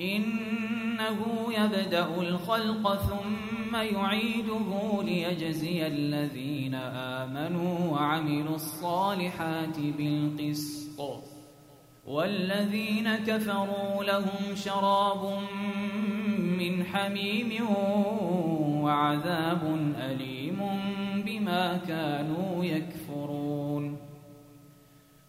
إنه يبدأ الخلق ثم يعيده ليجزي الذين آمنوا وعملوا الصالحات بالقسط. والذين كفروا لهم شراب من حميم وعذاب أليم بما كانوا يكفرون.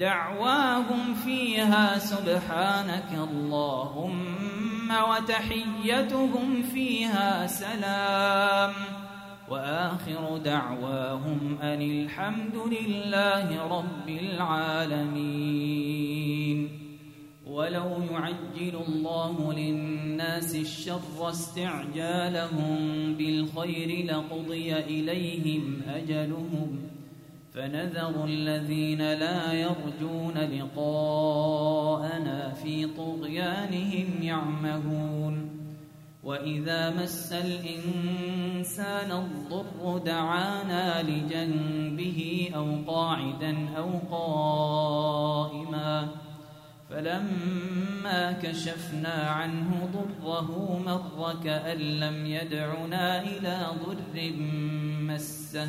دعواهم فيها سبحانك اللهم وتحيتهم فيها سلام. وآخر دعواهم أن الحمد لله رب العالمين. ولو يعجل الله للناس الشر استعجالهم بالخير لقضي إليهم أجلهم فنذر الذين لا يرجون لقاءنا في طغيانهم يعمهون وإذا مس الإنسان الضر دعانا لجنبه أو قاعدا أو قائما فلما كشفنا عنه ضره مر كأن لم يدعنا إلى ضر مسه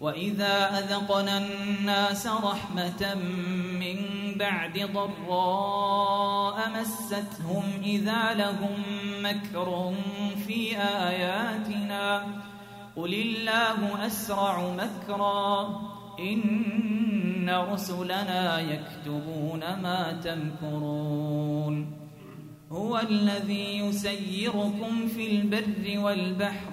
وإذا أذقنا الناس رحمة من بعد ضراء مستهم إذا لهم مكر في آياتنا قل الله أسرع مكرا إن رسلنا يكتبون ما تمكرون هو الذي يسيركم في البر والبحر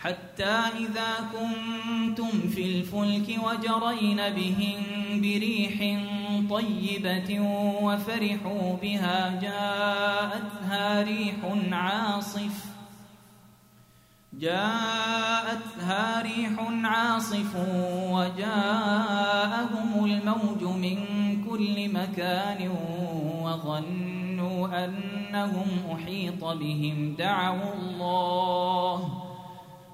حتى إذا كنتم في الفلك وجرين بهم بريح طيبة وفرحوا بها جاءتها ريح عاصف. جاءتها ريح عاصف وجاءهم الموج من كل مكان وظنوا أنهم أحيط بهم دعوا الله.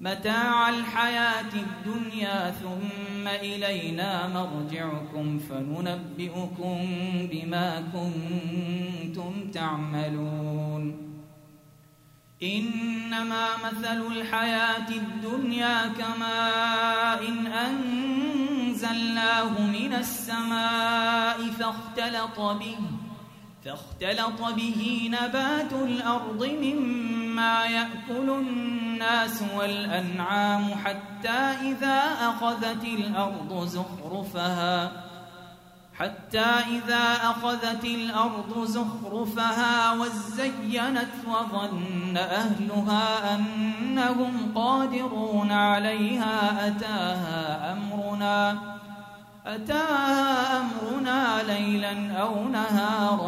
متاع الحياة الدنيا ثم إلينا مرجعكم فننبئكم بما كنتم تعملون. إنما مثل الحياة الدنيا كماء إن أنزلناه من السماء فاختلط به فاختلط به نبات الأرض مما يأكل الناس والأنعام حتى إذا أخذت الأرض زخرفها حتى إذا أخذت الأرض زخرفها وزينت وظن أهلها أنهم قادرون عليها أتاها أمرنا أتاها أمرنا ليلا أو نهارا.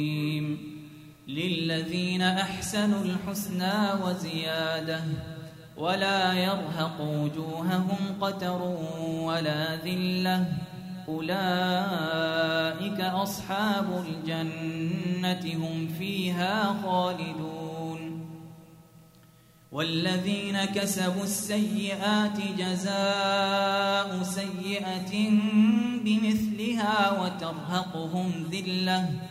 للذين أحسنوا الحسنى وزيادة ولا يرهق وجوههم قتر ولا ذلة. أولئك أصحاب الجنة هم فيها خالدون. والذين كسبوا السيئات جزاء سيئة بمثلها وترهقهم ذلة.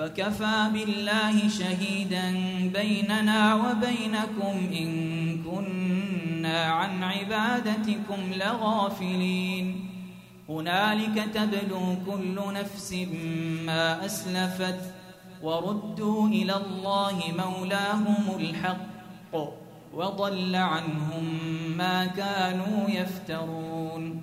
فكفى بالله شهيدا بيننا وبينكم إن كنا عن عبادتكم لغافلين. هنالك تبلو كل نفس ما أسلفت وردوا إلى الله مولاهم الحق وضل عنهم ما كانوا يفترون.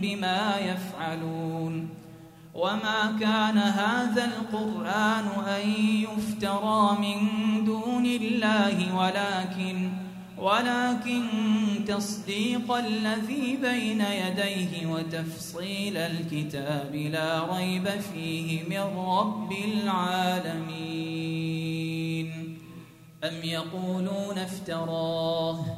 بما يفعلون. وما كان هذا القرآن أن يفترى من دون الله ولكن ولكن تصديق الذي بين يديه وتفصيل الكتاب لا ريب فيه من رب العالمين. أم يقولون افتراه؟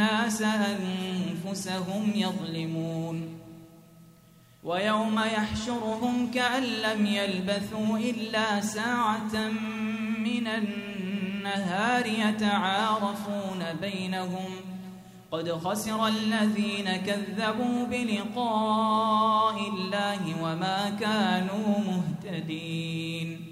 أنفسهم يظلمون ويوم يحشرهم كأن لم يلبثوا إلا ساعة من النهار يتعارفون بينهم قد خسر الذين كذبوا بلقاء الله وما كانوا مهتدين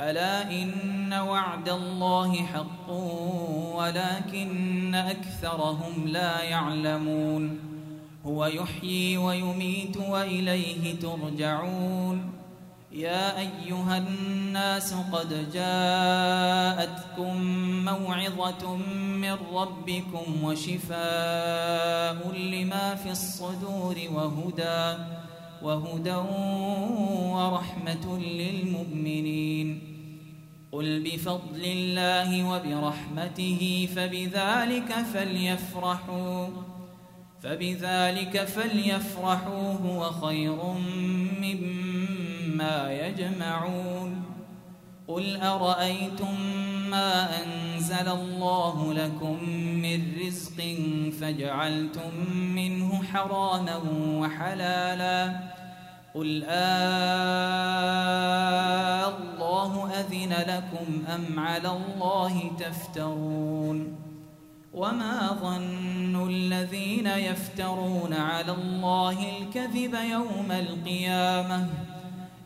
ألا إن وعد الله حق ولكن أكثرهم لا يعلمون هو يحيي ويميت وإليه ترجعون يا أيها الناس قد جاءتكم موعظة من ربكم وشفاء لما في الصدور وهدى وهدى ورحمة للمؤمنين. قل بفضل الله وبرحمته فبذلك فليفرحوا فبذلك فليفرحوا هو خير مما يجمعون. قل أرأيتم ما أنزل الله لكم من رزق فجعلتم منه حراما وحلالا قل آه الله أذن لكم أم على الله تفترون وما ظن الذين يفترون على الله الكذب يوم القيامة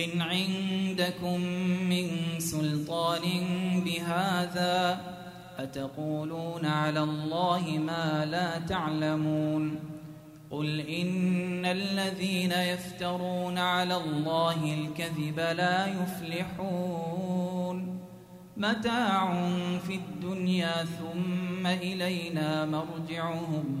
إن عندكم من سلطان بهذا أتقولون على الله ما لا تعلمون قل إن الذين يفترون على الله الكذب لا يفلحون متاع في الدنيا ثم إلينا مرجعهم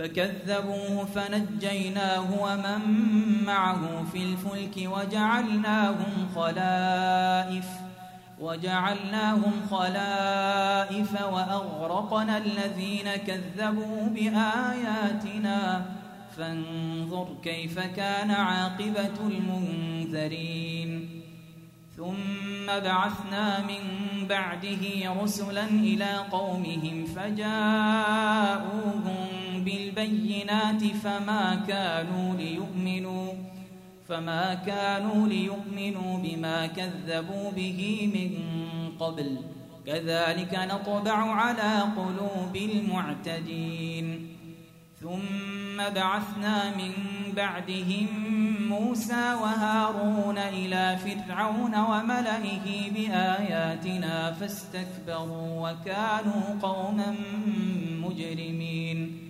فكذبوه فنجيناه ومن معه في الفلك وجعلناهم خلائف وجعلناهم خلائف وأغرقنا الذين كذبوا بآياتنا. فانظر كيف كان عاقبة المنذرين. ثم بعثنا من بعده رسلا إلى قومهم فجاءوهم بالبينات فما كانوا ليؤمنوا فما كانوا ليؤمنوا بما كذبوا به من قبل. كذلك نطبع على قلوب المعتدين. ثم بعثنا من بعدهم موسى وهارون إلى فرعون وملئه بآياتنا فاستكبروا وكانوا قوما مجرمين.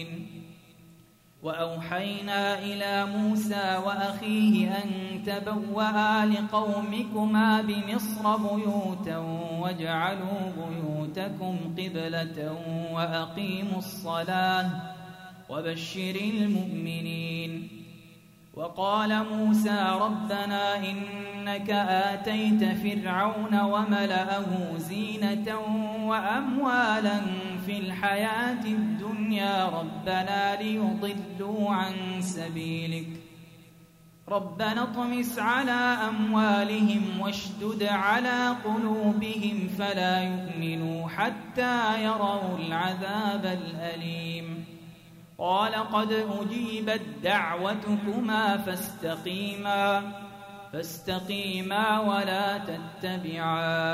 وأوحينا إلى موسى وأخيه أن تبوأ لقومكما بمصر بيوتا واجعلوا بيوتكم قبلة وأقيموا الصلاة وبشر المؤمنين. وقال موسى ربنا إنك آتيت فرعون وملأه زينة وأموالا في الحياة الدنيا ربنا ليضلوا عن سبيلك. ربنا اطمس على أموالهم واشدد على قلوبهم فلا يؤمنوا حتى يروا العذاب الأليم. قال قد أجيبت دعوتكما فاستقيما. فاستقيما ولا تتبعان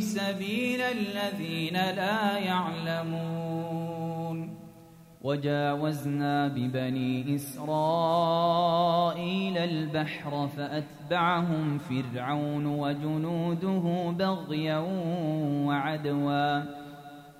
سبيل الذين لا يعلمون. وجاوزنا ببني إسرائيل البحر فأتبعهم فرعون وجنوده بغيا وعدوا.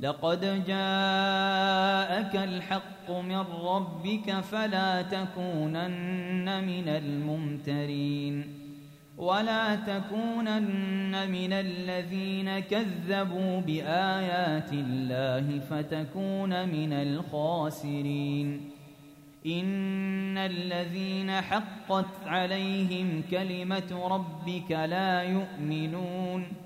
لقد جاءك الحق من ربك فلا تكونن من الممترين. ولا تكونن من الذين كذبوا بآيات الله فتكون من الخاسرين. إن الذين حقت عليهم كلمة ربك لا يؤمنون.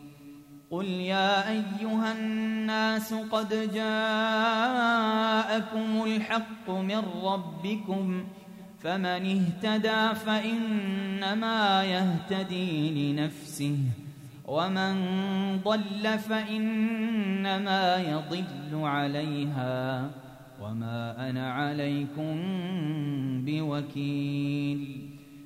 قل يا ايها الناس قد جاءكم الحق من ربكم فمن اهتدى فانما يهتدي لنفسه ومن ضل فإنما يضل عليها وما أنا عليكم بوكيل